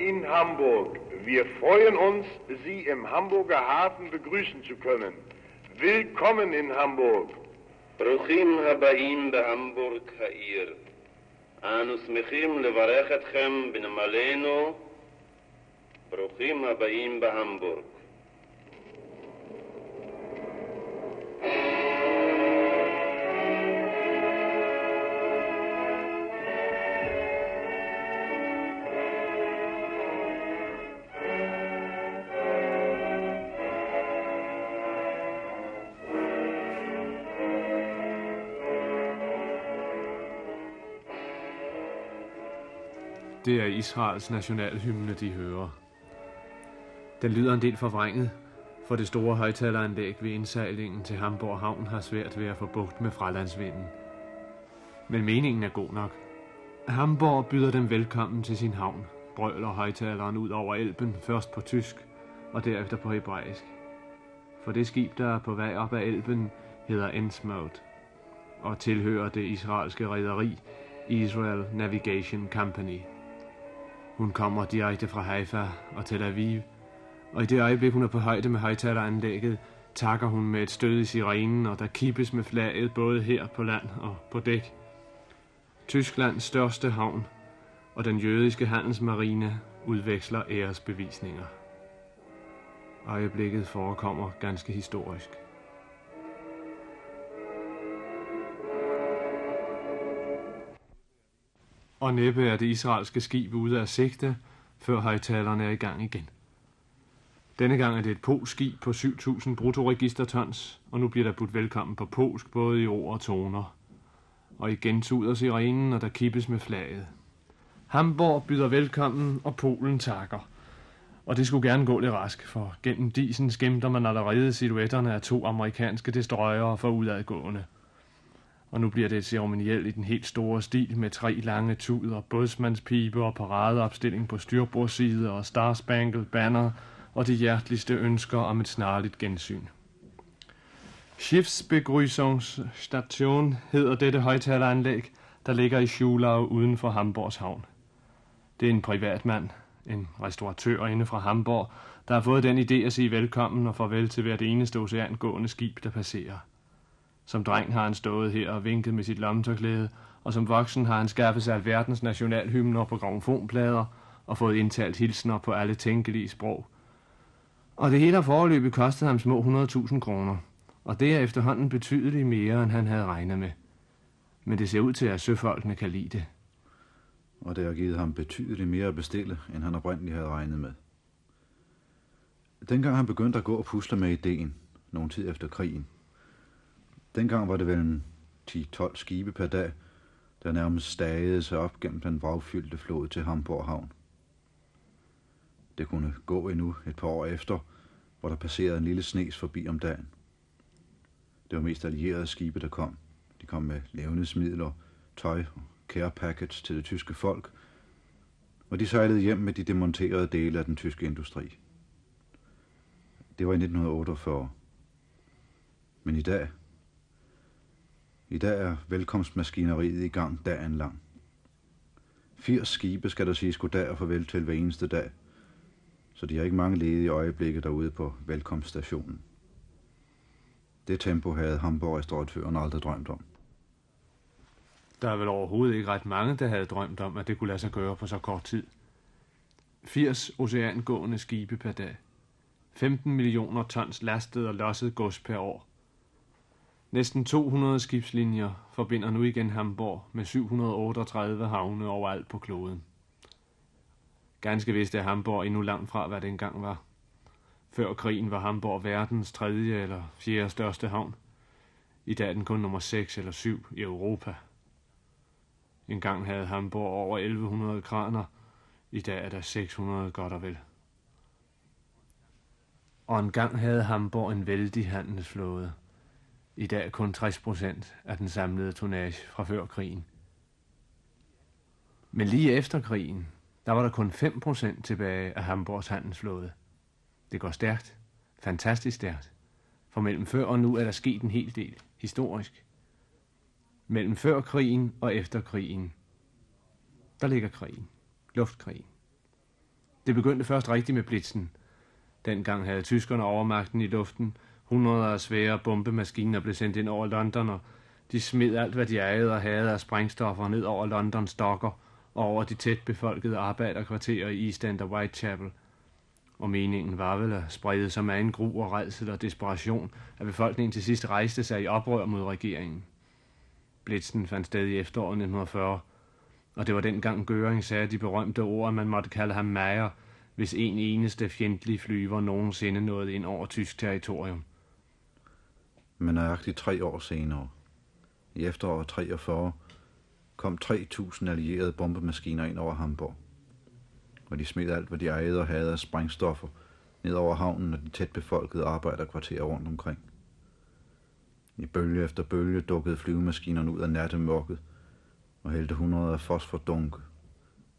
in Hamburg. Wir freuen uns, Sie im Hamburger Hafen begrüßen zu können. Willkommen in Hamburg. ברוכים הבאים בהמבורג העיר. אנו שמחים לברך אתכם בנמלנו. ברוכים הבאים בהמבורג. Det er Israels nationalhymne, de hører. Den lyder en del forvrænget, for det store højtaleranlæg ved indsejlingen til Hamburg Havn har svært ved at få bugt med fralandsvinden. Men meningen er god nok. Hamburg byder dem velkommen til sin havn, brøler højtaleren ud over elben, først på tysk og derefter på hebraisk. For det skib, der er på vej op ad elben, hedder Ensmode og tilhører det israelske rederi Israel Navigation Company. Hun kommer direkte fra Haifa og Tel Aviv, og i det øjeblik, hun er på højde med højtaleranlægget, takker hun med et stød i sirenen, og der kippes med flaget både her på land og på dæk. Tysklands største havn og den jødiske handelsmarine udveksler æresbevisninger. Øjeblikket forekommer ganske historisk. Og næppe er det israelske skib ude af sigte, før højtalerne er i gang igen. Denne gang er det et polsk skib på 7.000 bruttoregistertons, og nu bliver der budt velkommen på polsk både i ord og toner. Og igen tuder sirenen, og der kippes med flaget. Hamburg byder velkommen, og Polen takker. Og det skulle gerne gå lidt rask, for gennem disen skimter man allerede silhuetterne af to amerikanske destroyere for udadgående. Og nu bliver det ceremonielt i den helt store stil med tre lange tuder, bådsmandspibe og paradeopstilling på styrbordside og Star Spangled Banner og de hjerteligste ønsker om et snarligt gensyn. Schiffsbegrüßungsstation hedder dette højtaleranlæg, der ligger i Schulau uden for Hamburgs havn. Det er en privatmand, en restauratør inde fra Hamburg, der har fået den idé at sige velkommen og farvel til hvert eneste oceangående skib, der passerer. Som dreng har han stået her og vinket med sit lommetørklæde, og som voksen har han skaffet sig alverdens nationalhymner på gramofonplader og fået indtalt hilsner på alle tænkelige sprog. Og det hele har foreløbet kostet ham små 100.000 kroner, og det er efterhånden betydeligt mere, end han havde regnet med. Men det ser ud til, at søfolkene kan lide det. Og det har givet ham betydeligt mere at bestille, end han oprindeligt havde regnet med. Dengang han begyndte at gå og pusle med ideen, nogen tid efter krigen, Dengang var det vel en 10-12 skibe per dag, der nærmest stagede sig op gennem den vragfyldte flod til Hamburg Havn. Det kunne gå endnu et par år efter, hvor der passerede en lille snes forbi om dagen. Det var mest allierede skibe, der kom. De kom med levnedsmidler, tøj og care packets til det tyske folk, og de sejlede hjem med de demonterede dele af den tyske industri. Det var i 1948. Men i dag, i dag er velkomstmaskineriet i gang dagen lang. 80 skibe skal der sige goddag og farvel til hver eneste dag, så de har ikke mange ledige øjeblikke derude på velkomststationen. Det tempo havde Hamburg-restauratøren aldrig drømt om. Der er vel overhovedet ikke ret mange, der havde drømt om, at det kunne lade sig gøre på så kort tid. 80 oceangående skibe per dag. 15 millioner tons lastet og losset gods per år. Næsten 200 skibslinjer forbinder nu igen Hamburg med 738 havne overalt på kloden. Ganske vist er Hamburg endnu langt fra, hvad det engang var. Før krigen var Hamburg verdens tredje eller fjerde største havn. I dag er den kun nummer 6 eller 7 i Europa. En gang havde Hamburg over 1100 kraner. I dag er der 600 godt og vel. Og en gang havde Hamburg en vældig handelsflåde. I dag kun 60 procent af den samlede tonnage fra før krigen. Men lige efter krigen, der var der kun 5 procent tilbage af Hamburgs handelsflåde. Det går stærkt. Fantastisk stærkt. For mellem før og nu er der sket en hel del, historisk. Mellem før krigen og efter krigen, der ligger krigen. Luftkrigen. Det begyndte først rigtigt med blitzen. Dengang havde tyskerne overmagten i luften. Hundreder af svære bombemaskiner blev sendt ind over London, og de smed alt, hvad de ejede og havde af sprængstoffer ned over Londons dokker og over de tæt befolkede arbejderkvarterer i East End og Whitechapel. Og meningen var vel at sprede sig med en gru og redsel og desperation, at befolkningen til sidst rejste sig i oprør mod regeringen. Blitzen fandt sted i efteråret 1940, og det var dengang Göring sagde de berømte ord, at man måtte kalde ham Meyer, hvis en eneste fjendtlig flyver nogensinde nåede ind over tysk territorium. Men nøjagtigt tre år senere, i efteråret 43, kom 3.000 allierede bombemaskiner ind over Hamburg. Og de smed alt, hvad de ejede og havde af sprængstoffer, ned over havnen og de tæt befolkede arbejderkvarterer rundt omkring. I bølge efter bølge dukkede flyvemaskinerne ud af nattemørket og hældte hundreder af fosfordunke,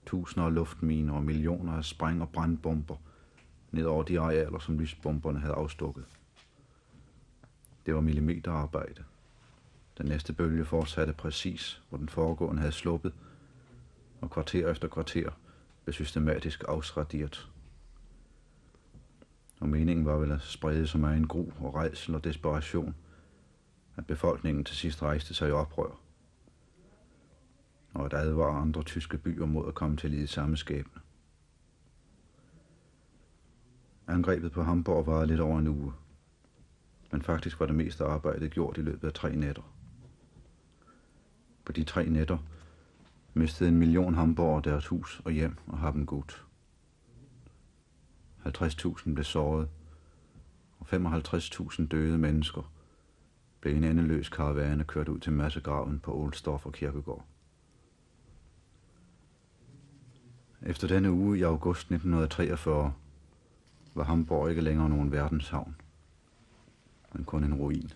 tusinder af luftminer og millioner af spræng- og brandbomber ned over de arealer, som lysbomberne havde afstukket. Det var millimeterarbejde. Den næste bølge fortsatte præcis, hvor den foregående havde sluppet, og kvarter efter kvarter blev systematisk afsraderet. Og meningen var vel at sprede så meget en gru og redsel og desperation, at befolkningen til sidst rejste sig i oprør, og at advare andre tyske byer mod at komme til lide samme skæbne. Angrebet på Hamburg var lidt over en uge, men faktisk var det meste arbejde gjort i løbet af tre nætter. På de tre nætter mistede en million hamburger deres hus og hjem og har dem godt. 50.000 blev såret, og 55.000 døde mennesker blev en endeløs karavane kørt ud til massegraven på Oldstoffer Kirkegård. Efter denne uge i august 1943 var Hamburg ikke længere nogen verdenshavn, men kun en ruin.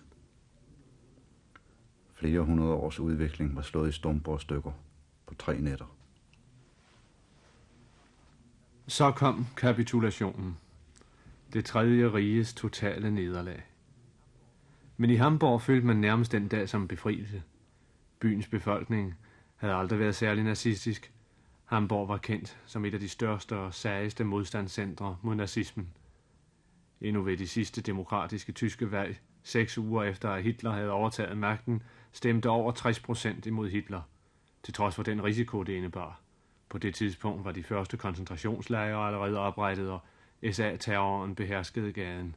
Flere hundrede års udvikling var slået i stumper og stykker på tre nætter. Så kom kapitulationen. Det tredje riges totale nederlag. Men i Hamburg følte man nærmest den dag som befrielse. Byens befolkning havde aldrig været særlig nazistisk. Hamburg var kendt som et af de største og særligste modstandscentre mod nazismen. Endnu ved de sidste demokratiske tyske valg, seks uger efter at Hitler havde overtaget magten, stemte over 60 procent imod Hitler, til trods for den risiko, det indebar. På det tidspunkt var de første koncentrationslejre allerede oprettet, og SA-terroren beherskede gaden.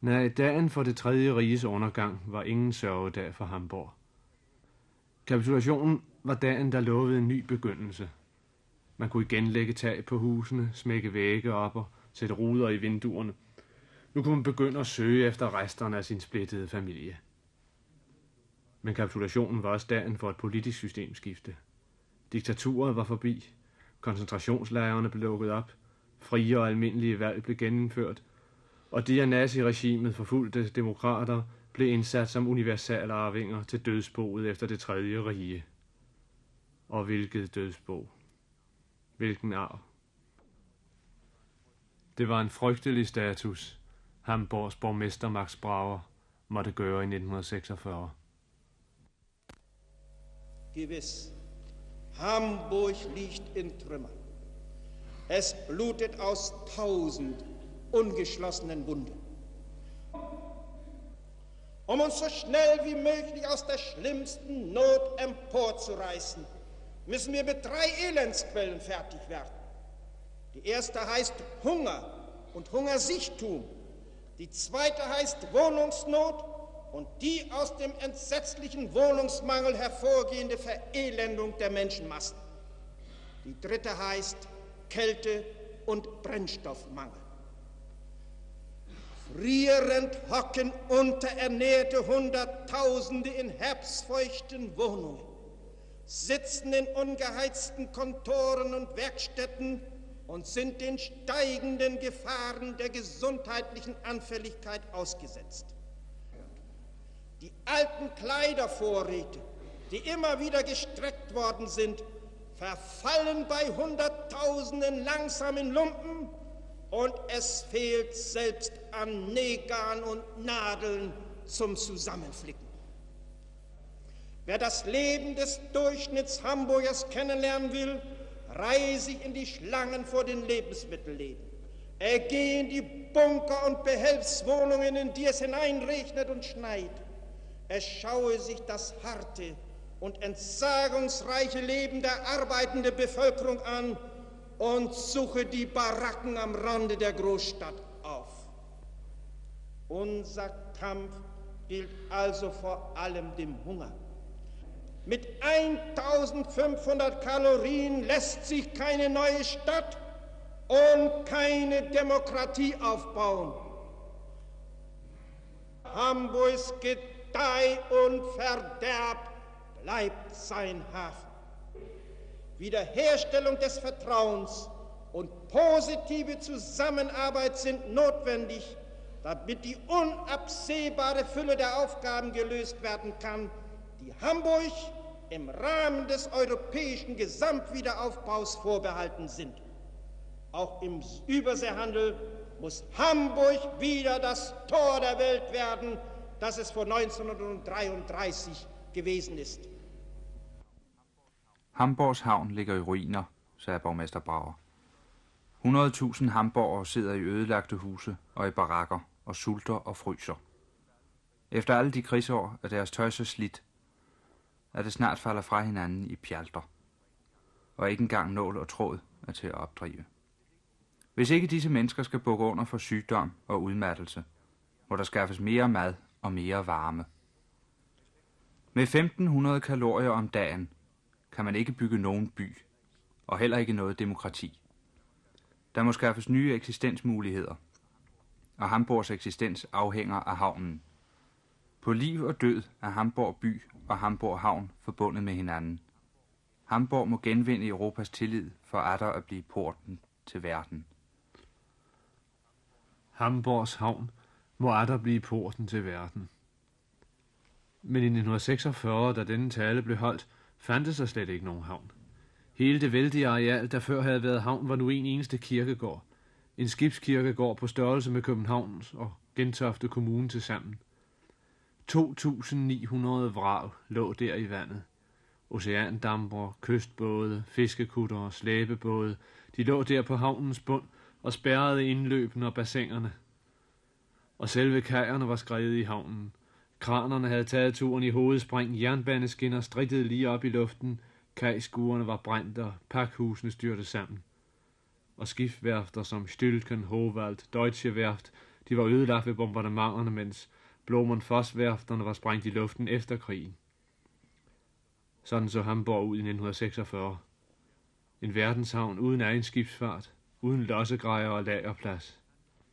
Nej, dagen for det tredje riges undergang var ingen sørgedag for Hamburg. Kapitulationen var dagen, der lovede en ny begyndelse. Man kunne igen lægge tag på husene, smække vægge op og sætte ruder i vinduerne. Nu kunne man begynde at søge efter resterne af sin splittede familie. Men kapitulationen var også dagen for et politisk systemskifte. Diktaturet var forbi, koncentrationslejrene blev lukket op, frie og almindelige valg blev gennemført, og de af naziregimet forfulgte demokrater blev indsat som universale arvinger til dødsboet efter det tredje rige. Og hvilket dødsbo? Hvilken arv? Det var en frygtelig status, Hamburgs borgmester Max Brauer måtte gøre i 1946. Gewiss, Hamburg liegt in Trümmern. Es blutet aus tausend ungeschlossenen Wunden. Um uns so schnell wie möglich aus der schlimmsten Not emporzureißen, müssen wir mit drei Elendsquellen fertig werden. Die erste heißt Hunger und Hungersichtum. Die zweite heißt Wohnungsnot und die aus dem entsetzlichen Wohnungsmangel hervorgehende Verelendung der Menschenmassen. Die dritte heißt Kälte und Brennstoffmangel. Frierend hocken unterernährte Hunderttausende in herbstfeuchten Wohnungen, sitzen in ungeheizten Kontoren und Werkstätten und sind den steigenden Gefahren der gesundheitlichen Anfälligkeit ausgesetzt. Die alten Kleidervorräte, die immer wieder gestreckt worden sind, verfallen bei Hunderttausenden langsam in Lumpen und es fehlt selbst an Nägern und Nadeln zum Zusammenflicken. Wer das Leben des Durchschnitts Hamburgers kennenlernen will, sich in die Schlangen vor den Lebensmittelläden. Er gehe in die Bunker und Behelfswohnungen, in die es hineinregnet und schneit. Er schaue sich das harte und entsagungsreiche Leben der arbeitenden Bevölkerung an und suche die Baracken am Rande der Großstadt auf. Unser Kampf gilt also vor allem dem Hunger. Mit 1500 Kalorien lässt sich keine neue Stadt und keine Demokratie aufbauen. Hamburgs Gedeih und Verderb bleibt sein Hafen. Wiederherstellung des Vertrauens und positive Zusammenarbeit sind notwendig, damit die unabsehbare Fülle der Aufgaben gelöst werden kann, die Hamburg im Rahmen des europäischen Gesamtwiederaufbaus vorbehalten sind. Auch im Überseehandel muss Hamburg wieder das Tor der Welt werden, das es vor 1933 gewesen ist. Hamburgs havn ligger i ruiner, sagde borgmester Brauer. 100.000 hamburgere sidder i ødelagte huse og i barakker og sulter og fryser. Efter alle de krigsår er deres tøj så slidt, at det snart falder fra hinanden i pjalter, og ikke engang nål og tråd er til at opdrive. Hvis ikke disse mennesker skal bukke under for sygdom og udmattelse, må der skaffes mere mad og mere varme. Med 1500 kalorier om dagen kan man ikke bygge nogen by, og heller ikke noget demokrati. Der må skaffes nye eksistensmuligheder, og Hamburgs eksistens afhænger af havnen. På liv og død er Hamburg by og Hamburg havn forbundet med hinanden. Hamburg må genvinde Europas tillid for atter at blive porten til verden. Hamburgs havn må atter blive porten til verden. Men i 1946, da denne tale blev holdt, fandtes der slet ikke nogen havn. Hele det vældige areal, der før havde været havn, var nu en eneste kirkegård. En skibskirkegård på størrelse med Københavns og Gentofte Kommune til sammen. 2.900 vrag lå der i vandet. Oceandamper, kystbåde, fiskekutter og slæbebåde, de lå der på havnens bund og spærrede indløbene og bassinerne. Og selve kajerne var skrevet i havnen. Kranerne havde taget turen i hovedspring, jernbaneskinner strittede lige op i luften, kajskuerne var brændt og pakhusene styrte sammen. Og skiftværfter som Stylken, Hovald, Deutsche Werft, de var ødelagt ved bombardementerne, mens Blomon Foss-værfterne var sprængt i luften efter krigen. Sådan så Hamburg ud i 1946. En verdenshavn uden egen skibsfart, uden lossegrejer og lagerplads.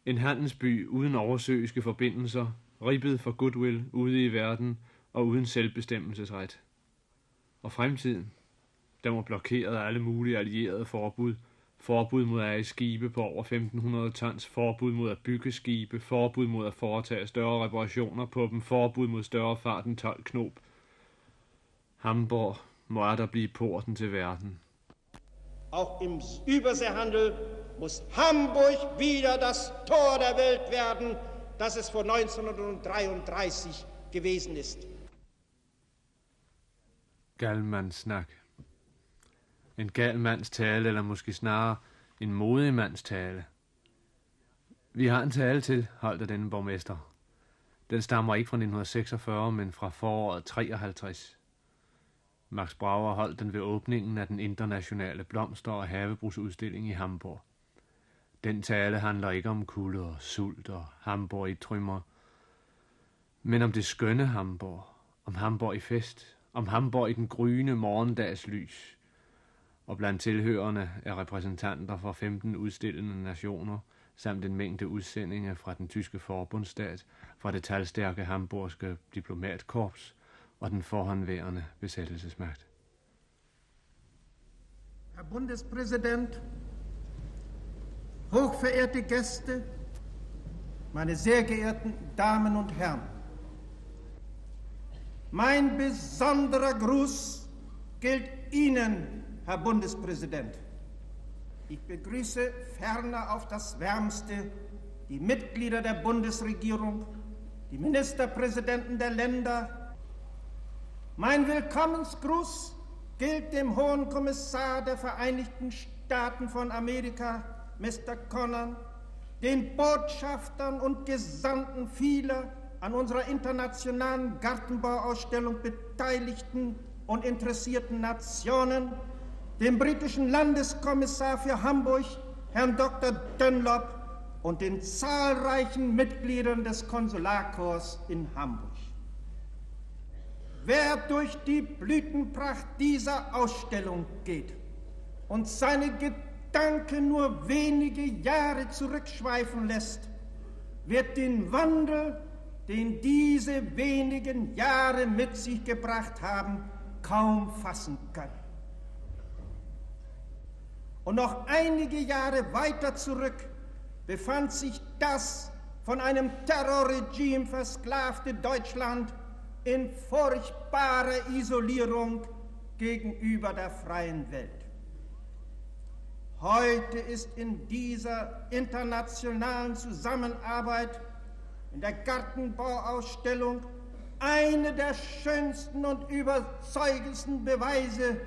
En handelsby uden oversøiske forbindelser, ribbet for goodwill ude i verden og uden selvbestemmelsesret. Og fremtiden, den var blokeret af alle mulige allierede forbud, forbud mod at eje skibe på over 1500 tons, forbud mod at bygge skibe, forbud mod at foretage større reparationer på dem, forbud mod større fart end 12 knop. Hamburg må der blive porten til verden. Auch im Überseehandel muss Hamburg wieder das Tor der Welt werden, das es vor 1933 gewesen ist. Galmandssnak. En gal mands tale, eller måske snarere en modig mands tale. Vi har en tale til, holdt af denne borgmester. Den stammer ikke fra 1946, men fra foråret 53. Max Brauer holdt den ved åbningen af den internationale blomster- og havebrugsudstilling i Hamburg. Den tale handler ikke om kulde og sult og Hamburg i trymmer, men om det skønne Hamburg, om Hamburg i fest, om Hamburg i den gryende morgendags lys. Og blandt tilhørende er repræsentanter fra 15 udstillende nationer, samt en mængde udsendinger fra den tyske forbundsstat, fra det talstærke hamburgske diplomatkorps og den forhåndværende besættelsesmagt. Herr Bundespräsident, hochverehrte Gäste, meine sehr geehrten Damen und Herren, mein besonderer Gruß gilt Ihnen, Herr Bundespräsident. Ich begrüße ferner auf das Wärmste die Mitglieder der Bundesregierung, die Ministerpräsidenten der Länder. Mein Willkommensgruß gilt dem Hohen Kommissar der Vereinigten Staaten von Amerika, Mr. Connon, den Botschaftern und Gesandten vieler an unserer internationalen Gartenbauausstellung beteiligten und interessierten Nationen, dem britischen Landeskommissar für Hamburg, Herrn Dr. Dunlop, und den zahlreichen Mitgliedern des Konsularkorps in Hamburg. Wer durch die Blütenpracht dieser Ausstellung geht und seine Gedanken nur wenige Jahre zurückschweifen lässt, wird den Wandel, den diese wenigen Jahre mit sich gebracht haben, kaum fassen können. Und noch einige Jahre weiter zurück befand sich das von einem Terrorregime versklavte Deutschland in furchtbarer Isolierung gegenüber der freien Welt. Heute ist in dieser internationalen Zusammenarbeit in der Gartenbauausstellung eine der schönsten und überzeugendsten Beweise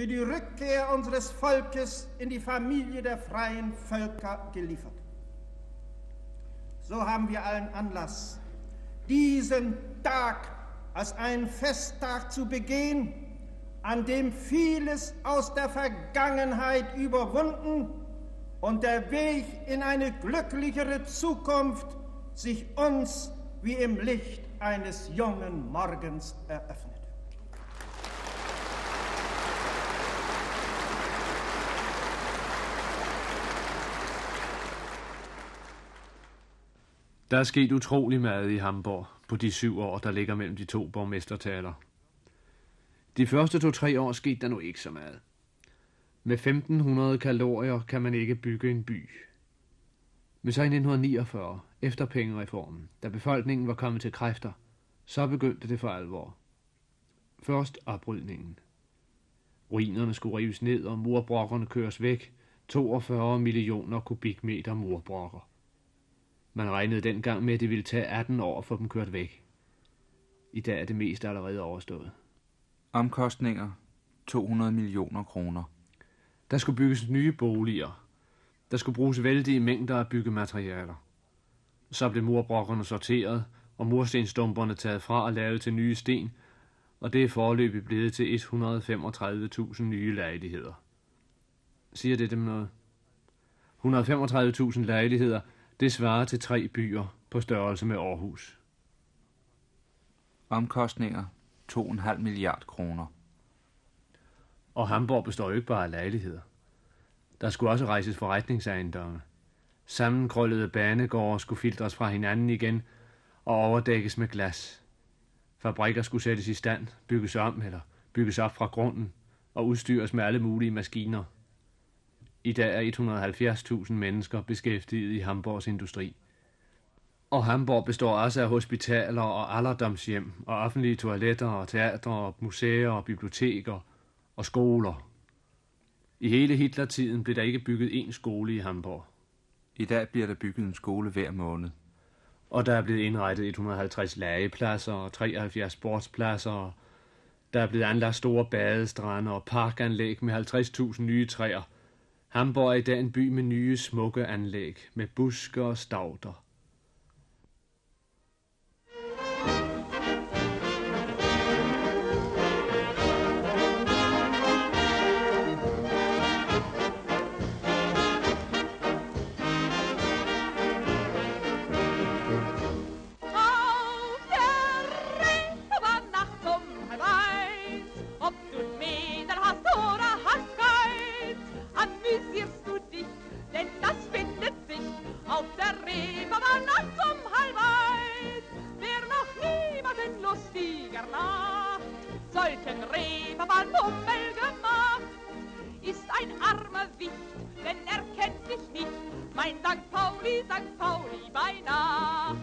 für die Rückkehr unseres Volkes in die Familie der freien Völker geliefert. So haben wir allen Anlass, diesen Tag als einen Festtag zu begehen, an dem vieles aus der Vergangenheit überwunden und der Weg in eine glücklichere Zukunft sich uns wie im Licht eines jungen Morgens eröffnet. Der er sket utrolig meget i Hamburg på de syv år, der ligger mellem de to borgmestertaler. De første to-tre år skete der nu ikke så meget. Med 1500 kalorier kan man ikke bygge en by. Men så i 1949, efter pengereformen, da befolkningen var kommet til kræfter, så begyndte det for alvor. Først oprydningen. Ruinerne skulle rives ned, og murbrokkerne køres væk. 42 millioner kubikmeter murbrokker. Man regnede dengang med, at det ville tage 18 år at få dem kørt væk. I dag er det mest allerede overstået. Omkostninger 200 millioner kroner. Der skulle bygges nye boliger. Der skulle bruges vældige mængder af byggematerialer. Så blev murbrokkerne sorteret, og murstenstumperne taget fra og lavet til nye sten, og det er forløbig blevet til 135.000 nye lejligheder. Siger det dem noget? 135.000 lejligheder – det svarer til tre byer på størrelse med Aarhus. Omkostninger 2,5 milliard kroner. Og Hamburg består jo ikke bare af lejligheder. Der skulle også rejses forretningsejendomme. Sammenkrøllede banegårde skulle filtres fra hinanden igen og overdækkes med glas. Fabrikker skulle sættes i stand, bygges om eller bygges op fra grunden og udstyres med alle mulige maskiner – i dag er 170.000 mennesker beskæftiget i Hamburgs industri. Og Hamburg består også af hospitaler og alderdomshjem, og offentlige toiletter og teatre og museer og biblioteker og skoler. I hele Hitlertiden blev der ikke bygget én skole i Hamburg. I dag bliver der bygget en skole hver måned. Og der er blevet indrettet 150 legepladser og 73 sportspladser. Der er blevet anlagt store badestrande og parkanlæg med 50.000 nye træer – Hamburg er i dag en by med nye smukke anlæg, med buske og stauder. Küchenreber mal Hummel gemacht. Ist ein armer Wicht, denn er kennt dich nicht, mein St. Pauli, St. Pauli bei Nacht.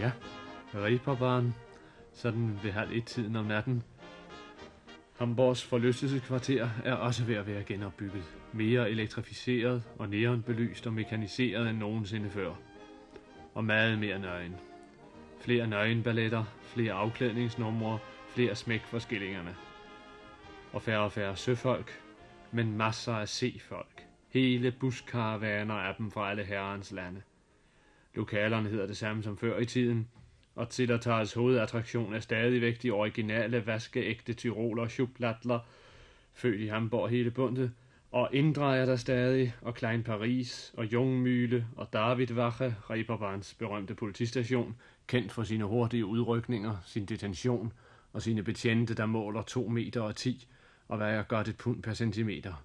Ja, Reeperbaren, sådan ved halv et tiden om natten. Hamburgs forlystelseskvarter er også ved at være genopbygget, mere elektrificeret og neonbelyst og mekaniseret end nogensinde før, og meget mere nøgen. Flere nøgenballetter, flere afklædningsnumre, flere smæk for skillingerne. Og færre og færre søfolk, men masser af sefolk. Hele buskaravaner af dem fra alle herrens lande. Lokalerne hedder det samme som før i tiden, og Zillertals hovedattraktion er stadigvæk de originale vaskeægte tyroler og schublatler, født i Hamburg hele bundet, og Indre er der stadig, og Klein Paris, og Jungmühle, og Davidwache, Reeperbahns berømte politistation, kendt for sine hurtige udrykninger, sin detention og sine betjente, der måler 2 meter og 10 og vejer godt et pund per centimeter.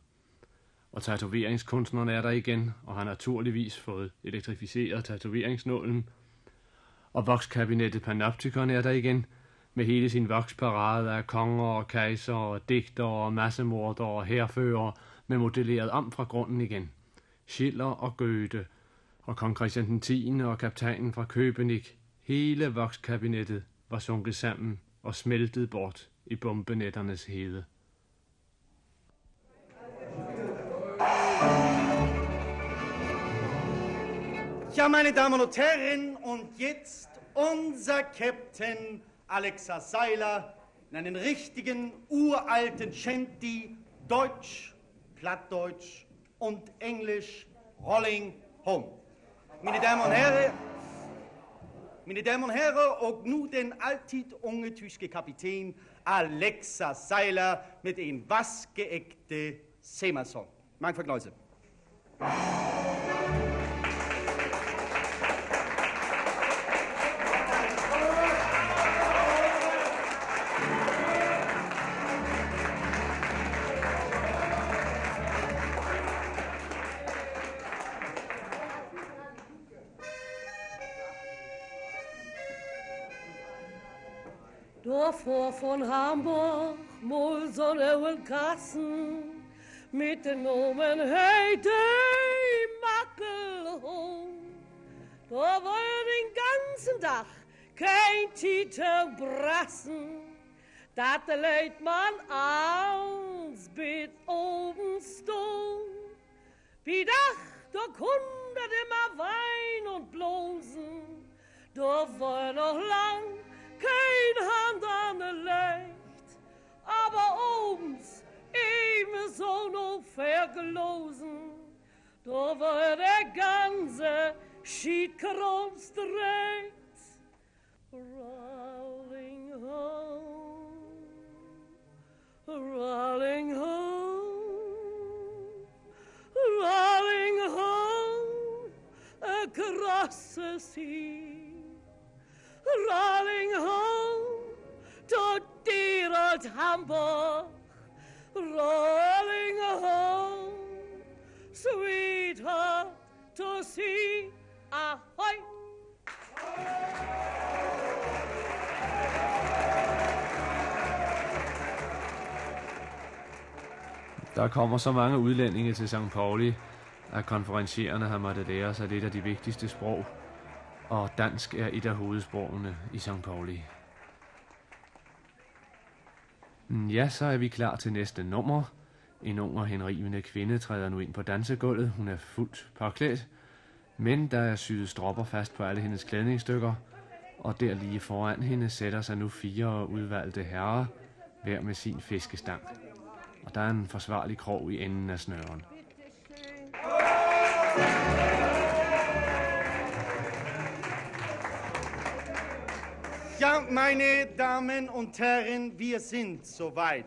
Og tatoveringskunstneren er der igen, og har naturligvis fået elektrificeret tatoveringsnålen. Og vokskabinettet Panoptikon er der igen, med hele sin voksparade af konger og kejser og digter og massemorder og herfører, med modelleret om fra grunden igen. Schiller og Goethe, og kong Christian 10. og kaptajnen fra Købenik, hele vokskabinettet var sunket sammen og smeltet bort i bombenetternes hede. Ja, meine Damen und Herren, und jetzt unser Captain Alexa Seiler in einen richtigen uralten Shanty, Deutsch, Plattdeutsch und Englisch, Rolling Home. Meine Damen und Herren, meine Damen und Herren, und nu den altid unge tyske Kapitän Alexa Seiler mit en vaskeægte Seemannsson. Mange fornøjelse. Davor von Hamburg, mal so einen Kassen, mit den Nomen Heide Mackelhung. Da war den ganzen Tag kein Titer brassen, dat leidt man ans bit oben stund. Wie Dach, da kundet immer Wein und Blosen, da war noch lang kein Hand an der Licht, aber obens ebenso noch vergelosen, da war der ganze Schiedkranz direkt. Rolling home, rolling home, rolling home across the sea rolling dear old Hamburg, rolling home, sweetheart, to see ahoy. Der kommer så mange udlændinge til St. Pauli, at konferencierende har måttet lære sig lidt af de vigtigste sprog, og dansk er et af hovedsprogene i St. Pauli. Mm, Ja, så er vi klar til næste nummer. En ung og henrivende kvinde træder nu ind på dansegulvet. Hun er fuldt påklædt, men der er syet stropper fast på alle hendes klædningsstykker, og der lige foran hende sætter sig nu fire udvalgte herrer, hver med sin fiskestang. Og der er en forsvarlig krog i enden af snøren. Ja, meine Damen und Herren, wir sind soweit.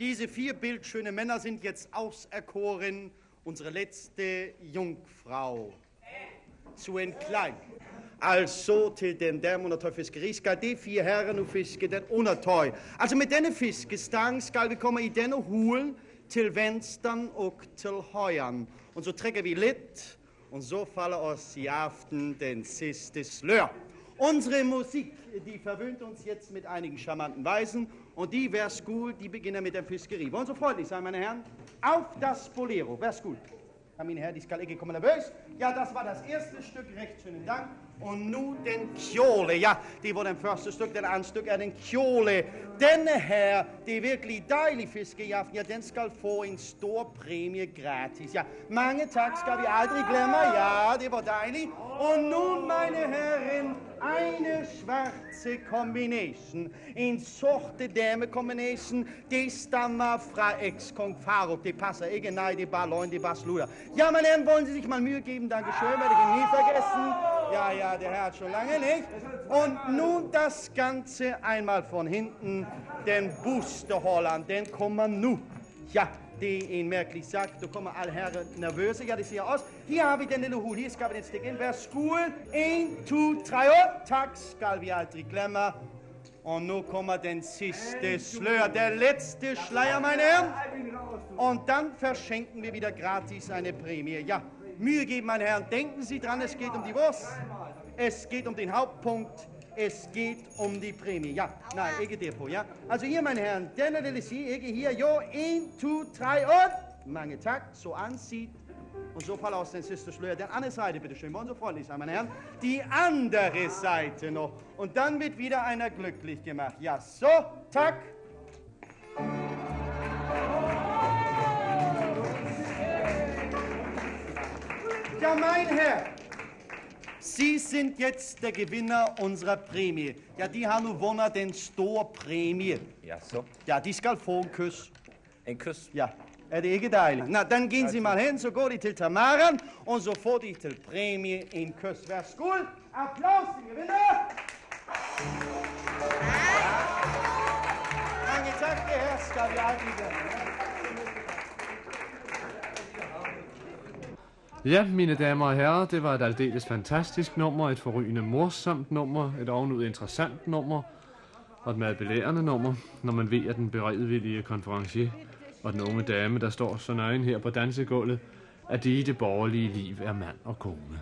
Diese vier bildschöne Männer sind jetzt auserkoren, unsere letzte Jungfrau zu entkleiden. Altså til den der undertøjfiskeri skal de fire herrer nu fiske den undertøj. Altså med denne fiskestang skal vi komme i denne hul til venstren og til højren. Og så trækker vi lidt, og så falder os i aften den sidste slør. Unsere Musik, die verwöhnt uns jetzt mit einigen charmanten Weisen und die, wär's gut, die beginnen mit der Fiskerie. Wollen Sie freundlich sein, meine Herren? Auf das Bolero, wär's gut. Ja, meine Herren, die skal ikke komme nervös. Ja, das war das erste Stück, recht schönen Dank. Og nu den kjole. Ja, det var den første stykke. Den anden stykke er den kjole. Denne her, det er virkelig dejlig fiske i aften. Ja, den skal få en stor præmie gratis. Ja, mange tak skal vi aldrig glemme. Ja, det var dejligt. Og nu, mine herren, eine schwarze combination. En sorte dame combination. Det stammer fra eks-kong Faruk. Det passer ikke. Nej, er bare. Det er bare. Ja, men dann wollen Sie sich mal Mühe geben. Dankeschön. Werde ich nie vergessen. Ja, ja, der Herr hat schon lange nicht. Und nun das Ganze einmal von hinten. Den Boosterholderen, den kommer nu. Ja, det er en mærkelig sak. Du kommer alle herrer nervøse. Ja, det siger også. Her har vi den lille hul. Her skal vi den stikke ind. Værsgo. 1, 2, 3, 8. Tak skal vi aldrig glemme. Og nu kommer den sidste slør. Der letzte Schleier, meine Herren. Und dann verschenken wir wieder gratis eine Prämie. Ja, Mühe geben, meine Herren. Denken Sie dran, es geht um die Wurst. Es geht um den Hauptpunkt. Es geht um die Prämie. Ja, nej, ikke derpå, ja. Altså hier, meine Herren, denne lille sige, ikke her. Jo, 1, 2, 3 und... Mange tak, so ansieht. Und so falder aus den sidste slør. Den andere Seite, bitte schön. Wollen Sie freundlich sein, meine Herren? Die andere Seite noch. Und dann wird wieder einer glücklich gemacht. Ja, so, tak. Ja, mein Herr, Sie sind jetzt der Gewinner unserer Prämie. Ja, har nu vundet den store præmie. Ja, så. Ja, de skal få en kys. En kys. Ja, er det ikke dejligt? Nå, dann gehen Sie mal hen, så går de til Tamaran, og så får de til præmie en kys. Værsgo. Applaus, de gevinder. Mange tak, det her skal vi aldrig Ja, mine damer og herrer, det var et aldeles fantastisk nummer, et forrygende morsomt nummer, et ovenud interessant nummer, og et meget belærende nummer, når man ved, at den beredvillige konferencier og den unge dame, der står så nøgen her på dansegulvet, at det i det borgerlige liv er mand og kone.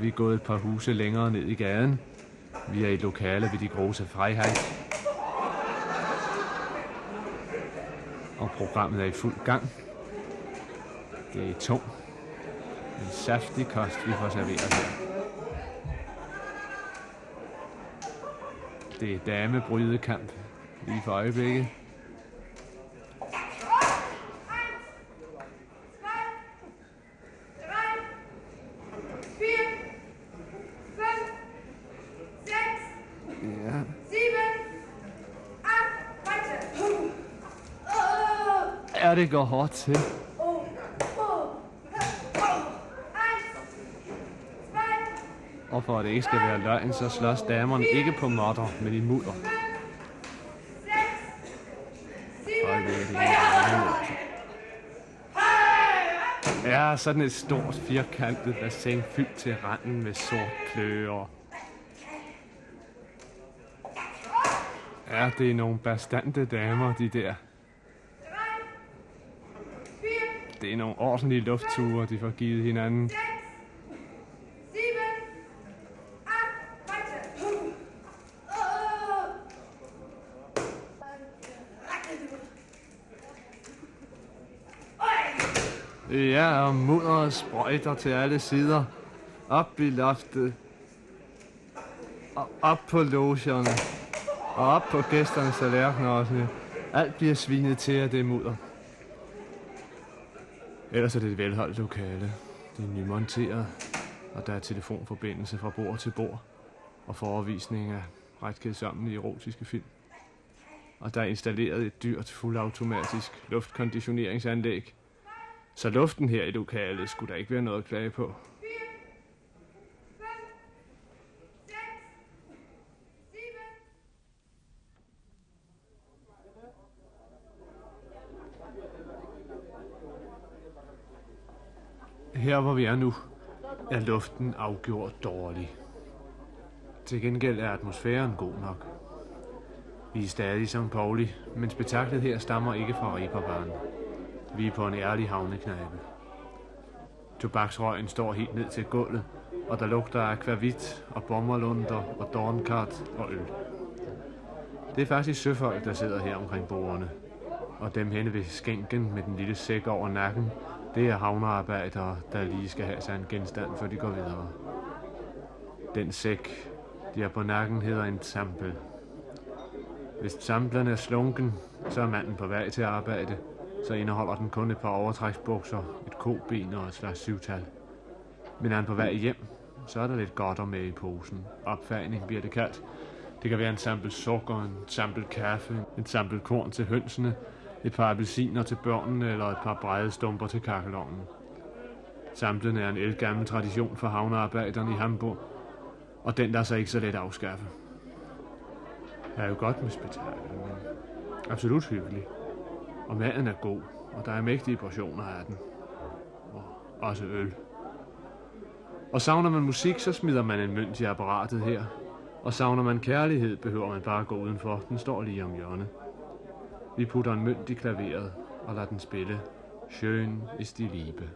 Vi gået et par huse længere ned i gaden. Vi er i lokale ved de große Freiheit. Og programmet er i fuld gang. Det er tung. En saftig kost, vi får serveret her. Det er damebrydekamp lige for øjeblikket. Er det går hårdt til. Og for at det ikke skal være løgn, så slås damerne ikke på modder, men i mudder. Ja, sådan et stort firkantet bassin fyldt til randen med sort kløer. Ja, det er nogle bastante damer, de der. Det er nogle ordentlige luftture, de får givet hinanden. Ja, og mudderet sprøjter til alle sider. Op i loftet. Og op på logerne. Og op på gæsternes tallerkener også. Alt bliver svinet til, at det er mudder. Ellers er det et velholdt lokale. Det er nymonteret, og der er telefonforbindelse fra bord til bord, og forevisning af ret kedsommelige erotiske film. Og der er installeret et dyrt, fuldautomatisk luftkonditioneringsanlæg, så luften her i lokalet skulle der ikke være noget at klage på. Her hvor vi er nu, er luften afgjort dårlig. Til gengæld er atmosfæren god nok. Vi er stadig i Pauli, men spektaklet her stammer ikke fra Reeperbahn. Vi er på en ærlig havneknejpe. Tobaksrøgen står helt ned til gulvet, og der lugter af akvavit og bommerlunder og dornkart og øl. Det er faktisk søfolk, der sidder her omkring bordene. Og dem henne ved skænken med den lille sæk over nakken, det er havnearbejdere, der lige skal have sig en genstand, før de går videre. Den sæk, de har på nakken, hedder en sampel. Hvis samplen er slunken, så er manden på vej til arbejde. Så indeholder den kun et par overtræksbukser, et koben og et slags syvtal. Men er han på vej hjem, så er der lidt godter med i posen. Opfagning bliver det kaldt. Det kan være en sample sukker, en sample kaffe, en sample korn til hønsene, et par appelsiner til børnene eller et par brædestumper til kakkelovnen. Samlen er en elgammel tradition for havnearbejderne i Hamburg, og den der så ikke så let afskaffe. Jeg er jo godt med spektakel, men absolut hyggelig. Og maden er god, og der er mægtige portioner af den. Og også øl. Og savner man musik, så smider man en mønt i apparatet her. Og savner man kærlighed, behøver man bare gå udenfor. Den står lige om hjørnet. Vi putter en mønt i klaveret og lader den spille. Schön ist die Liebe.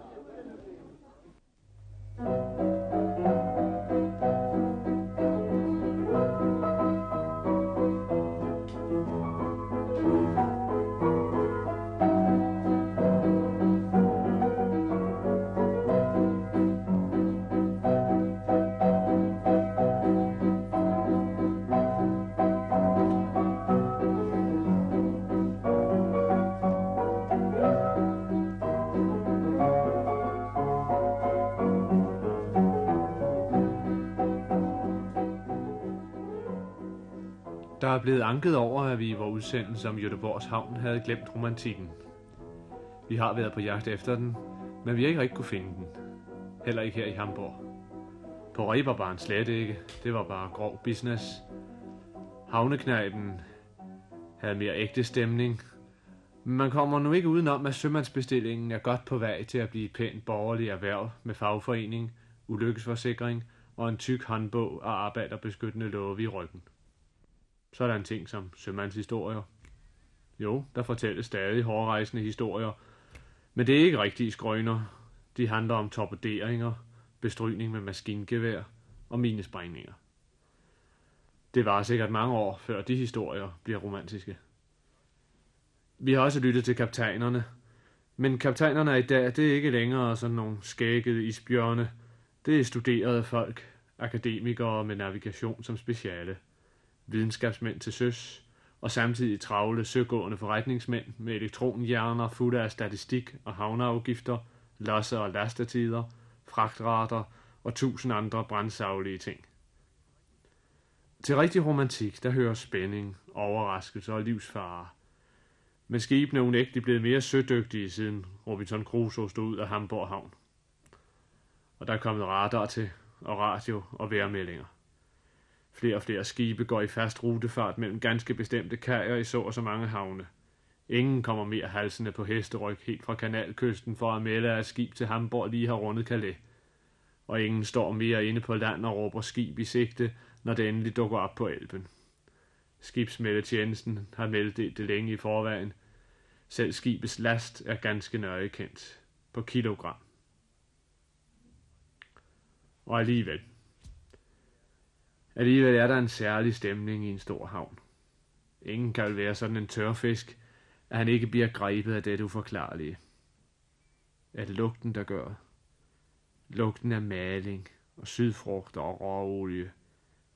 Der er blevet anket over, at vi i vores udsendelse om Göteborgs Havn havde glemt romantikken. Vi har været på jagt efter den, men vi har ikke rigtig kunne finde den. Heller ikke her i Hamburg. På Reberbaren slet ikke. Det var bare grov business. Havneknejpen havde mere ægte stemning. Men man kommer nu ikke udenom, at sømandsbestillingen er godt på vej til at blive et pænt borgerligt erhverv med fagforening, ulykkesforsikring og en tyk håndbog og arbejderbeskyttende love i ryggen. Så er der en ting som sømandshistorier. Jo, der fortælles stadig hårdrejsende historier, men det er ikke rigtige skrøner. De handler om torpederinger, bestrygning med maskingevær og minesprængninger. Det var sikkert mange år, før de historier bliver romantiske. Vi har også lyttet til kaptajnerne, men kaptajnerne i dag, det er ikke længere sådan nogle skækkede isbjørne. Det er studerede folk, akademikere med navigation som speciale videnskabsmænd til søs, og samtidig travle søgående forretningsmænd med elektronhjerner fulde af statistik og havneafgifter, losser og lastetider, fragtrater og tusind andre brændsaglige ting. Til rigtig romantik, der hører spænding, overraskelse og livsfare. Men skibene er unægteligt blevet mere sødygtige, siden Robinson Crusoe stod ud af Hamburg Havn. Og der er kommet radar til, og radio og vejrmeldinger. Flere og flere skibe går i fast rutefart mellem ganske bestemte kajer i så og så mange havne. Ingen kommer mere halsende på hesteryg helt fra kanalkysten for at melde, at skib til Hamburg lige har rundet Calais. Og ingen står mere inde på land og råber skib i sigte, når det endelig dukker op på elben. Skibsmeldetjenesten har meldt det længe i forvejen. Selv skibets last er ganske nøje kendt. På kilogram. Og alligevel. Alligevel er der en særlig stemning i en stor havn. Ingen kan vel være sådan en tørfisk, at han ikke bliver grebet af det uforklarlige. Er det lugten, der gør? Lugten af maling og sydfrugt og råolie.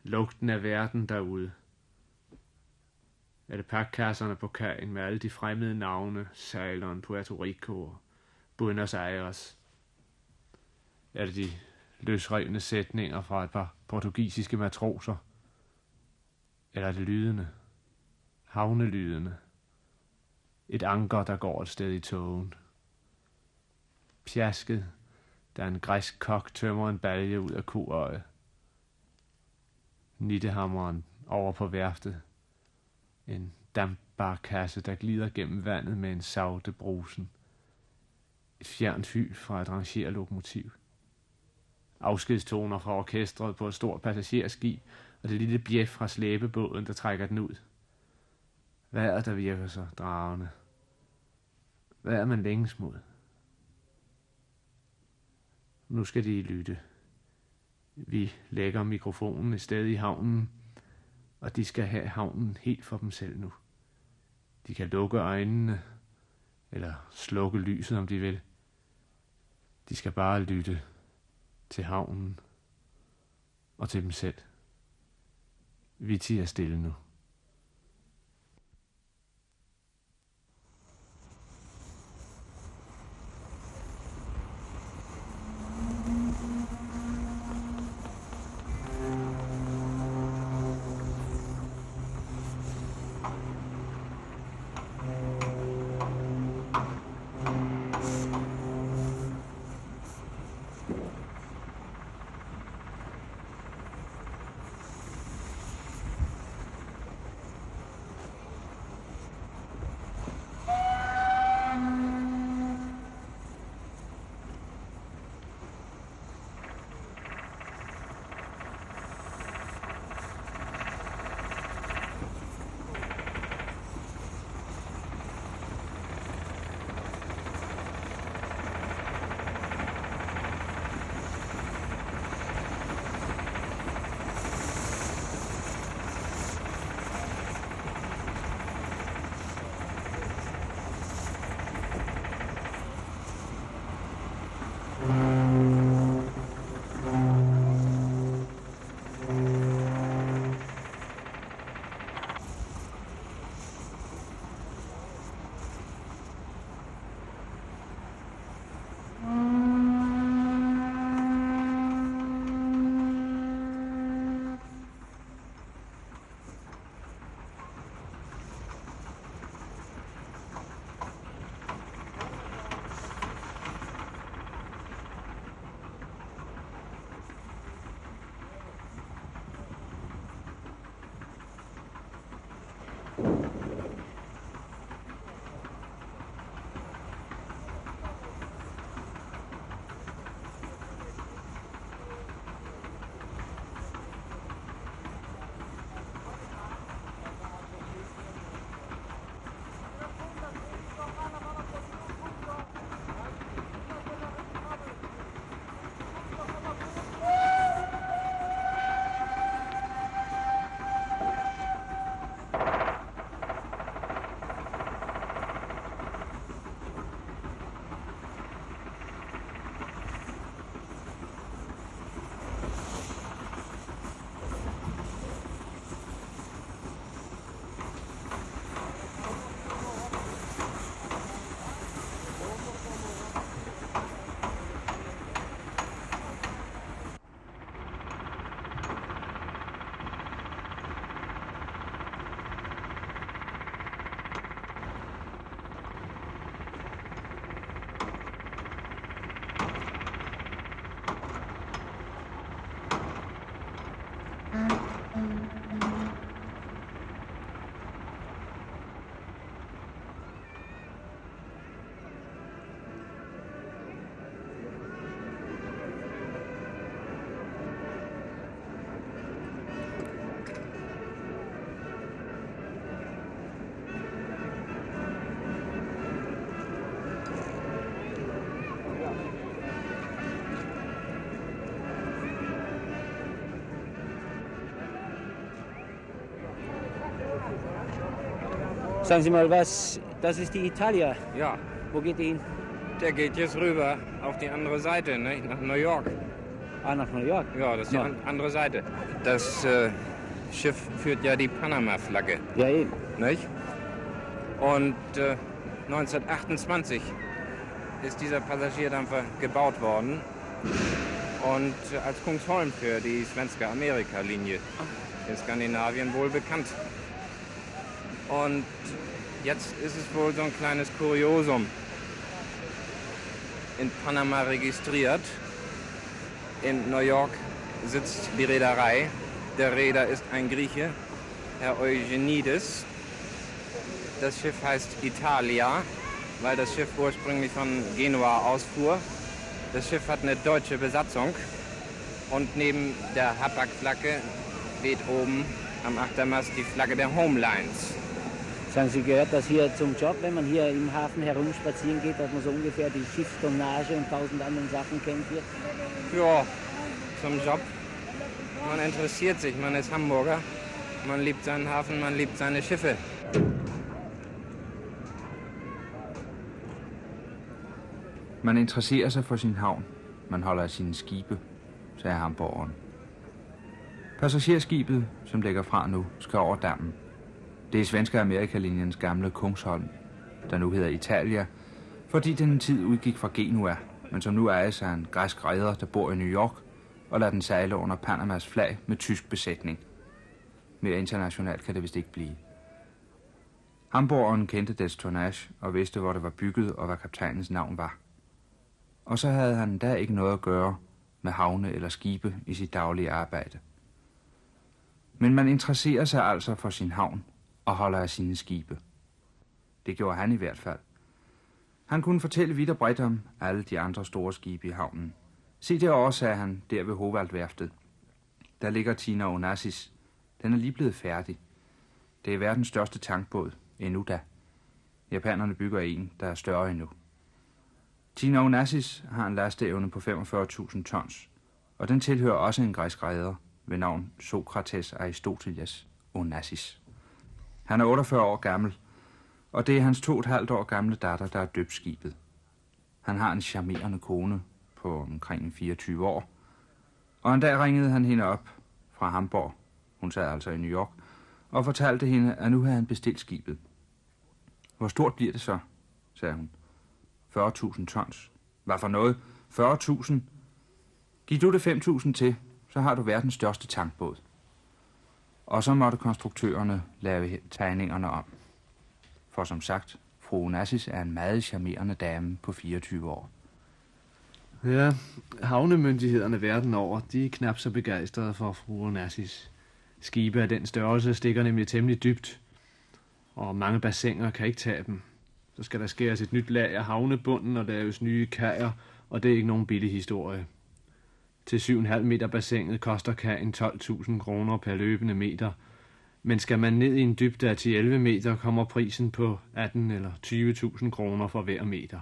Lugten af verden derude. Er det pakkasserne på kajen med alle de fremmede navne, Ceylon, Puerto Rico og Buenos Aires? Er det de løsrevne sætninger fra et par portugisiske matroser. Eller er det lydende? Havnelydende. Et anker, der går et sted i togen. Pjasket, da en græsk kok tømmer en balje ud af koøjet. Nittehammeren over på værftet. En dampbarkasse, der glider gennem vandet med en savte brusen. Et fjernt hyl fra et rangerlokomotiv afskedstoner fra orkestret på et stort passagerskib, og det lille bjef fra slæbebåden, der trækker den ud. Vejret, der virker så dragende. Hvad er man længes mod? Nu skal de lytte. Vi lægger mikrofonen et sted i havnen, og de skal have havnen helt for dem selv nu. De kan lukke øjnene, eller slukke lyset, om de vil. De skal bare lytte til havnen og til dem selv. Vi tiger stille nu. Sagen Sie mal was, das ist die Italia. Ja, Wo geht die hin? der geht jetzt rüber auf die andere Seite, ne? nach New York. Ah, nach New York. Ja, das ist die Ja. an andere Seite. Das äh, Schiff führt ja die Panama-Flagge, Ja, eben. nicht? Und äh, 1928 ist dieser Passagierdampfer gebaut worden und äh, als Kungsholm für die Svenska Amerika-Linie in Skandinavien wohl bekannt. Und jetzt ist es wohl so ein kleines Kuriosum in Panama registriert. In New York sitzt die Reederei. Der Reeder ist ein Grieche, Herr Eugenides. Das Schiff heißt Italia, weil das Schiff ursprünglich von Genua ausfuhr. Das Schiff hat eine deutsche Besatzung und neben der Hapag-Flagge weht oben am Achtermast die Flagge der Homelines. Sagen Sie, gehört das hier zum Job, wenn man hier im Hafen herumspazieren geht, dass man so ungefähr die Schiffstonnage und tausend anderen Sachen kennt hier? Ja, zum Job. Man interessiert sich, man ist Hamburger. Man liebt seinen Hafen, man liebt seine Schiffe. Man interesserer sig for sin havn. Man holder af sine skibe, sagde hamborgeren. Passagerskibet, som lægger fra nu, skal over dammen. Det er svenske Amerikalinjens gamle Kungsholm, der nu hedder Italia, fordi den en tid udgik fra Genua, men som nu ejes af en græsk redder, der bor i New York, og lader den sejle under Panamas flag med tysk besætning. Mere internationalt kan det vist ikke blive. Hamburgeren kendte dets tonnage og vidste, hvor det var bygget og hvad kaptajnens navn var. Og så havde han da ikke noget at gøre med havne eller skibe i sit daglige arbejde. Men man interesserer sig altså for sin havn og holder af sine skibe. Det gjorde han i hvert fald. Han kunne fortælle vidt og bredt om alle de andre store skibe i havnen. Se derovre, sagde han, der ved Hovaldværftet. Der ligger Tina Onassis. Den er lige blevet færdig. Det er verdens største tankbåd, endnu da. Japanerne bygger en, der er større endnu. Tina Onassis har en lasteevne på 45.000 tons, og den tilhører også en græsk redder ved navn Sokrates Aristoteles Onassis. Han er 48 år gammel, og det er hans to og et halvt år gamle datter, der er døbt skibet. Han har en charmerende kone på omkring 24 år, og en dag ringede han hende op fra Hamburg, hun sad altså i New York, og fortalte hende, at nu havde han bestilt skibet. Hvor stort bliver det så, sagde hun. 40.000 tons. Hvad for noget? 40.000? Giv du det 5.000 til, så har du verdens største tankbåd. Og så måtte konstruktørerne lave tegningerne om. For som sagt, fru Nassis er en meget charmerende dame på 24 år. Ja, havnemyndighederne verden over, de er knap så begejstrede for fru Nassis. Skibe af den størrelse stikker nemlig temmelig dybt, og mange bassiner kan ikke tage dem. Så skal der skæres et nyt lag af havnebunden og laves nye kajer, og det er ikke nogen billig historie. Til 7,5 meter bassinet koster kajen 12.000 kroner per løbende meter, men skal man ned i en dybde af 10-11 meter, kommer prisen på 18 eller 20.000 kroner for hver meter.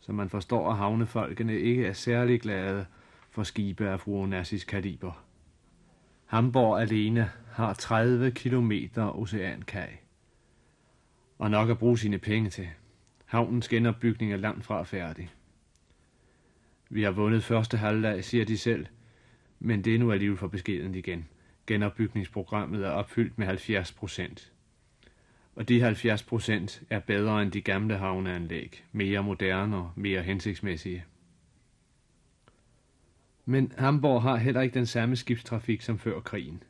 Så man forstår, at havnefolkene ikke er særlig glade for skibe af fru Onassis kaliber. Hamburg alene har 30 kilometer oceankaj. Og nok at bruge sine penge til. Havnens genopbygning er langt fra færdig. Vi har vundet første halvleg, siger de selv, men det er nu alligevel for beskeden igen. Genopbygningsprogrammet er opfyldt med 70 procent. Og de 70 procent er bedre end de gamle havneanlæg, mere moderne og mere hensigtsmæssige. Men Hamburg har heller ikke den samme skibstrafik som før krigen.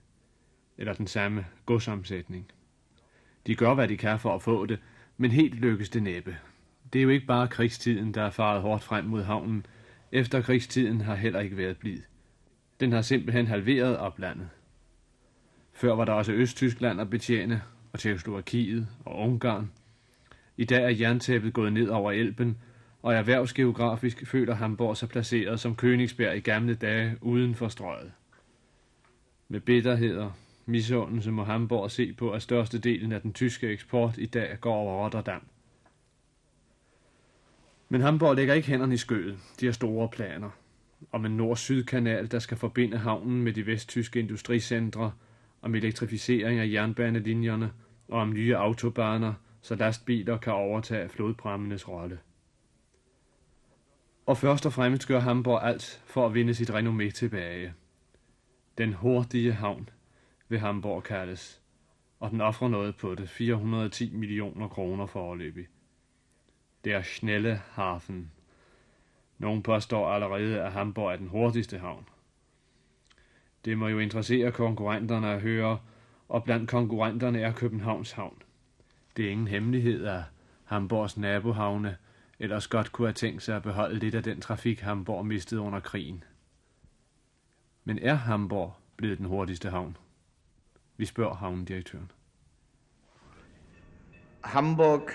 Eller den samme godsomsætning. De gør, hvad de kan for at få det, men helt lykkes det næppe. Det er jo ikke bare krigstiden, der er faret hårdt frem mod havnen. Efter krigstiden har heller ikke været blid. Den har simpelthen halveret oplandet. Før var der også Østtyskland at betjene, og Tjekkoslovakiet og Ungarn. I dag er jerntæppet gået ned over Elben, og erhvervsgeografisk føler Hamburg sig placeret som Königsberg i gamle dage uden for strøget. Med bitterhed misundelse må Hamburg se på, at størstedelen af den tyske eksport i dag går over Rotterdam. Men Hamburg lægger ikke hænderne i skødet. De har store planer. Om en nord-syd-kanal, der skal forbinde havnen med de vesttyske industricentre, om elektrificering af jernbanelinjerne og om nye autobaner, så lastbiler kan overtage flodprammenes rolle. Og først og fremmest gør Hamburg alt for at vinde sit renommé tilbage. Den hurtige havn vil Hamburg kaldes, og den offrer noget på det, 410 millioner kroner foreløbig. Der Schnelle Hafen. Nogen påstår allerede, at Hamburg er den hurtigste havn. Det må jo interessere konkurrenterne at høre, og blandt konkurrenterne er Københavns Havn. Det er ingen hemmelighed, at Hamburgs nabohavne ellers godt kunne have tænkt sig at beholde lidt af den trafik, Hamburg mistede under krigen. Men er Hamburg blevet den hurtigste havn? Vi spørger havnedirektøren. Hamburg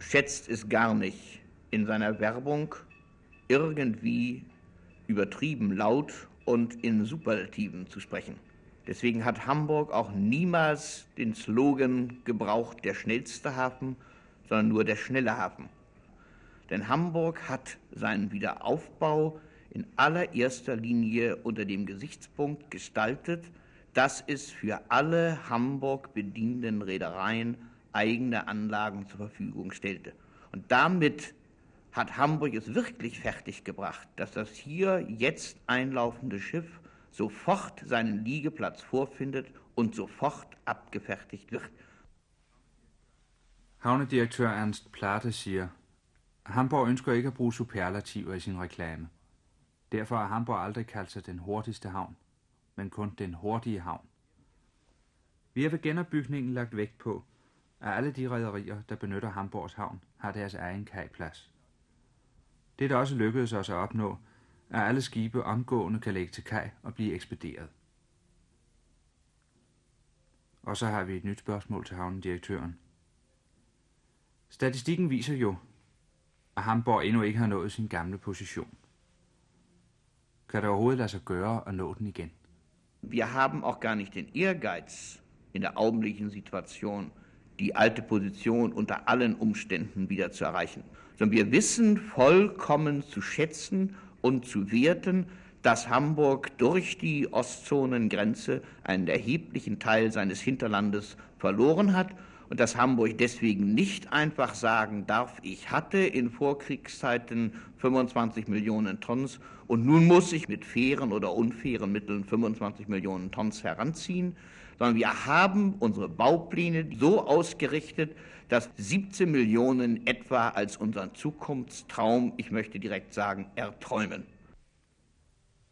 schätzt es gar nicht, in seiner Werbung irgendwie übertrieben laut und in Superlativen zu sprechen. Deswegen hat Hamburg auch niemals den Slogan gebraucht, der schnellste Hafen, sondern nur der schnelle Hafen. Denn Hamburg hat seinen Wiederaufbau in allererster Linie unter dem Gesichtspunkt gestaltet, dass es für alle Hamburg bedienenden Reedereien eigene Anlagen zur Verfügung stellte. Und damit hat Hamburg es wirklich fertiggebracht, dass das hier jetzt einlaufende Schiff sofort seinen Liegeplatz vorfindet und sofort abgefertigt wird. Havnedirektør Ernst Plate siger, Hamburg ønsker ikke at bruge superlativer i sin reklame. Derfor har Hamburg aldrig kaldt sig den hurtigste havn, men kun den hurtige havn. Vi har ved genopbygningen lagt vægt på, at alle de rædderier, der benytter Hamburgs havn, har deres egen kajplads. Det er da også lykkedes os at opnå, at alle skibe omgående kan lægge til kaj og blive ekspederet. Og så har vi et nyt spørgsmål til havnedirektøren. Statistikken viser jo, at Hamburg endnu ikke har nået sin gamle position. Kan det overhovedet lade sig gøre at nå den igen? Wir haben auch gar nicht den Ehrgeiz, in der augenblicklichen Situation die alte Position unter allen Umständen wieder zu erreichen. Sondern wir wissen vollkommen zu schätzen und zu werten, dass Hamburg durch die Ostzonengrenze einen erheblichen Teil seines Hinterlandes verloren hat und dass Hamburg deswegen nicht einfach sagen darf, ich hatte in Vorkriegszeiten 25 Millionen Tons und nun muss ich mit fairen oder unfairen Mitteln 25 Millionen Tons heranziehen, sondern wir haben unsere Baupläne so ausgerichtet, dass 17 Millionen etwa als unseren Zukunftstraum, ich möchte direkt sagen, erträumen.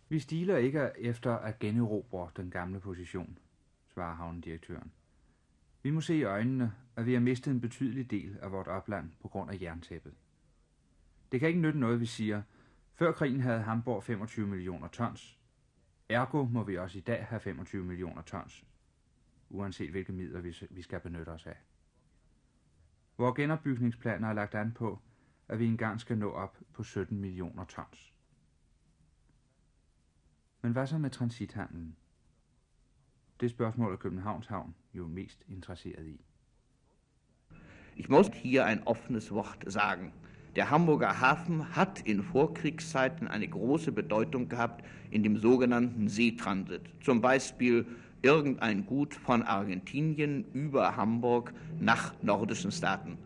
Vi stiler ikke efter at generobre den gamle position, svarer havnedirektøren. Vi må se i øjnene, at vi har mistet en betydelig del af vort opland på grund af jerntæppet. Det kan ikke nytte noget, vi siger, før krigen havde Hamburg 25 millioner tons. Ergo må vi også i dag have 25 millioner tons, uanset hvilke midler vi skal benytte os af. Vores genopbygningsplaner er lagt an på, at vi engang skal nå op på 17 millioner tons. Men hvad så med transithandlen? Det spørgsmål er Københavns Havn jo mest interesseret i. Ich muss hier ein offenes Wort sagen. Der Hamburger Hafen hat in Vorkriegszeiten eine große Bedeutung gehabt in dem sogenannten Seetransit. Zum Beispiel irgendein Gut von Argentinien über Hamburg nach nordischen Staaten.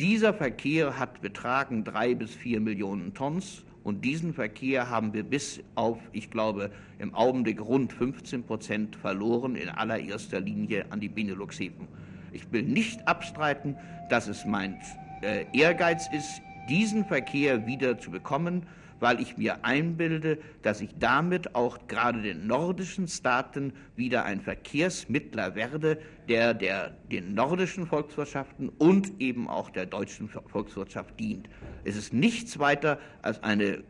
Dieser Verkehr hat betragen drei bis vier Millionen Tons und diesen Verkehr haben wir bis auf, ich glaube, im Augenblick rund 15 Prozent verloren, in allererster Linie an die Benelux-Häfen. Ich will nicht abstreiten, dass es mein äh, Ehrgeiz ist, diesen Verkehr wieder zu bekommen, weil ich mir einbilde, dass ich damit auch gerade den nordischen Staaten wieder ein Verkehrsmittler werde, der, der den nordischen Volkswirtschaften und eben auch der deutschen Volkswirtschaft dient. Es ist nichts weiter als eine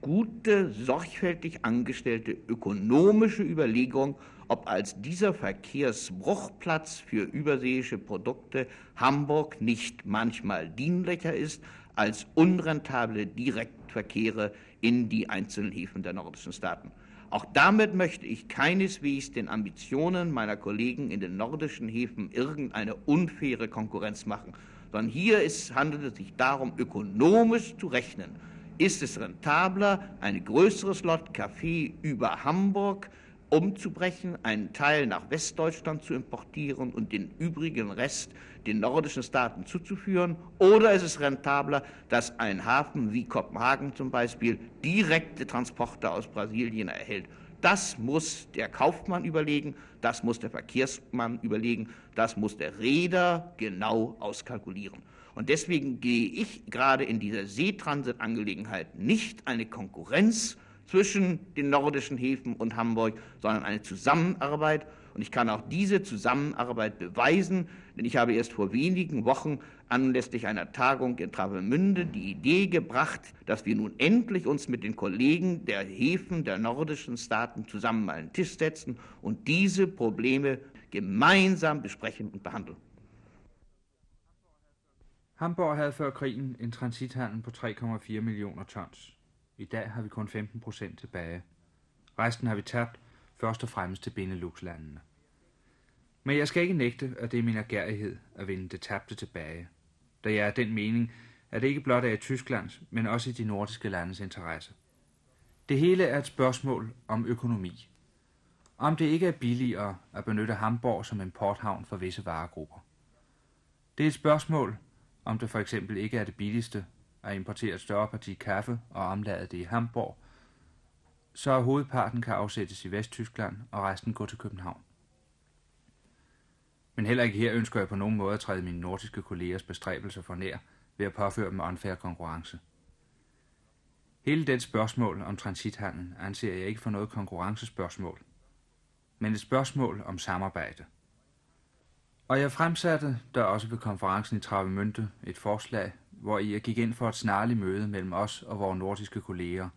gute, sorgfältig angestellte ökonomische Überlegung, ob als dieser Verkehrsbruchplatz für überseeische Produkte Hamburg nicht manchmal dienlicher ist als unrentable Direktverkehre in die einzelnen Häfen der nordischen Staaten. Auch damit möchte ich keineswegs den Ambitionen meiner Kollegen in den nordischen Häfen irgendeine unfaire Konkurrenz machen, sondern hier ist, handelt es sich darum, ökonomisch zu rechnen. Ist es rentabler, ein größeres Lot Kaffee über Hamburg umzubrechen, einen Teil nach Westdeutschland zu importieren und den übrigen Rest den nordischen Staaten zuzuführen, oder ist es rentabler, dass ein Hafen wie Kopenhagen zum Beispiel direkte Transporte aus Brasilien erhält. Das muss der Kaufmann überlegen, das muss der Verkehrsmann überlegen, das muss der Reeder genau auskalkulieren. Und deswegen gehe ich gerade in dieser Seetransit-Angelegenheit nicht eine Konkurrenz zwischen den nordischen Häfen und Hamburg, sondern eine Zusammenarbeit. Und ich kann auch diese Zusammenarbeit beweisen, denn ich habe erst vor wenigen Wochen anlässlich einer Tagung in Travemünde die Idee gebracht, dass wir nun endlich uns mit den Kollegen der Häfen der nordischen Staaten zusammen an den Tisch setzen und diese Probleme gemeinsam besprechen und behandeln. Hamburg havde før krigen en transithandel på 3,4 millioner tons. I dag har vi kun 15 procent tilbage. Resten har vi tabt, først og fremmest til Benelux-landene. Men jeg skal ikke nægte, at det er min agerighed at vinde det tabte tilbage, da jeg er den mening, at det ikke blot er i Tysklands, men også i de nordiske landes interesse. Det hele er et spørgsmål om økonomi. Om det ikke er billigere at benytte Hamburg som importhavn for visse varegrupper. Det er et spørgsmål, om det for eksempel ikke er det billigste at importere et større parti kaffe og omlade det i Hamburg, så hovedparten kan afsættes i Vesttyskland og resten gå til København. Men heller ikke her ønsker jeg på nogen måde at træde mine nordiske kollegers bestræbelser for nær ved at påføre dem unfair konkurrence. Hele det spørgsmål om transithandel anser jeg ikke for noget konkurrencespørgsmål, men et spørgsmål om samarbejde. Og jeg fremsatte der også ved konferencen i Travemünde et forslag, hvor jeg gik ind for et snarligt møde mellem os og vores nordiske kolleger,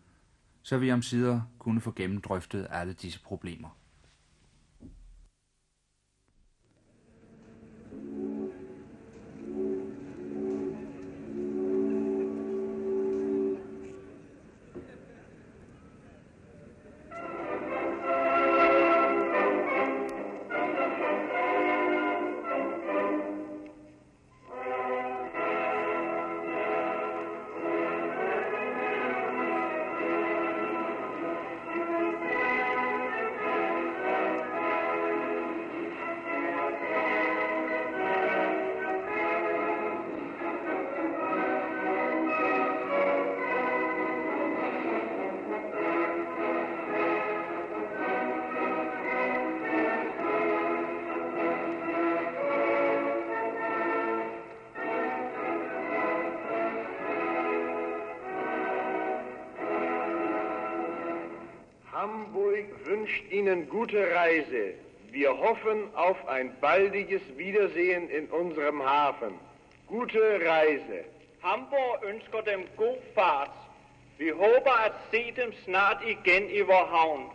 så vi om sider kunne få gennemdrøftet alle disse problemer. Hamburg wünscht Ihnen gute Reise. Wir hoffen auf ein baldiges Wiedersehen in unserem Hafen. Gute Reise. Hamburg ønsker dem god fart. Vi håber at se dem snart igen i vor havn.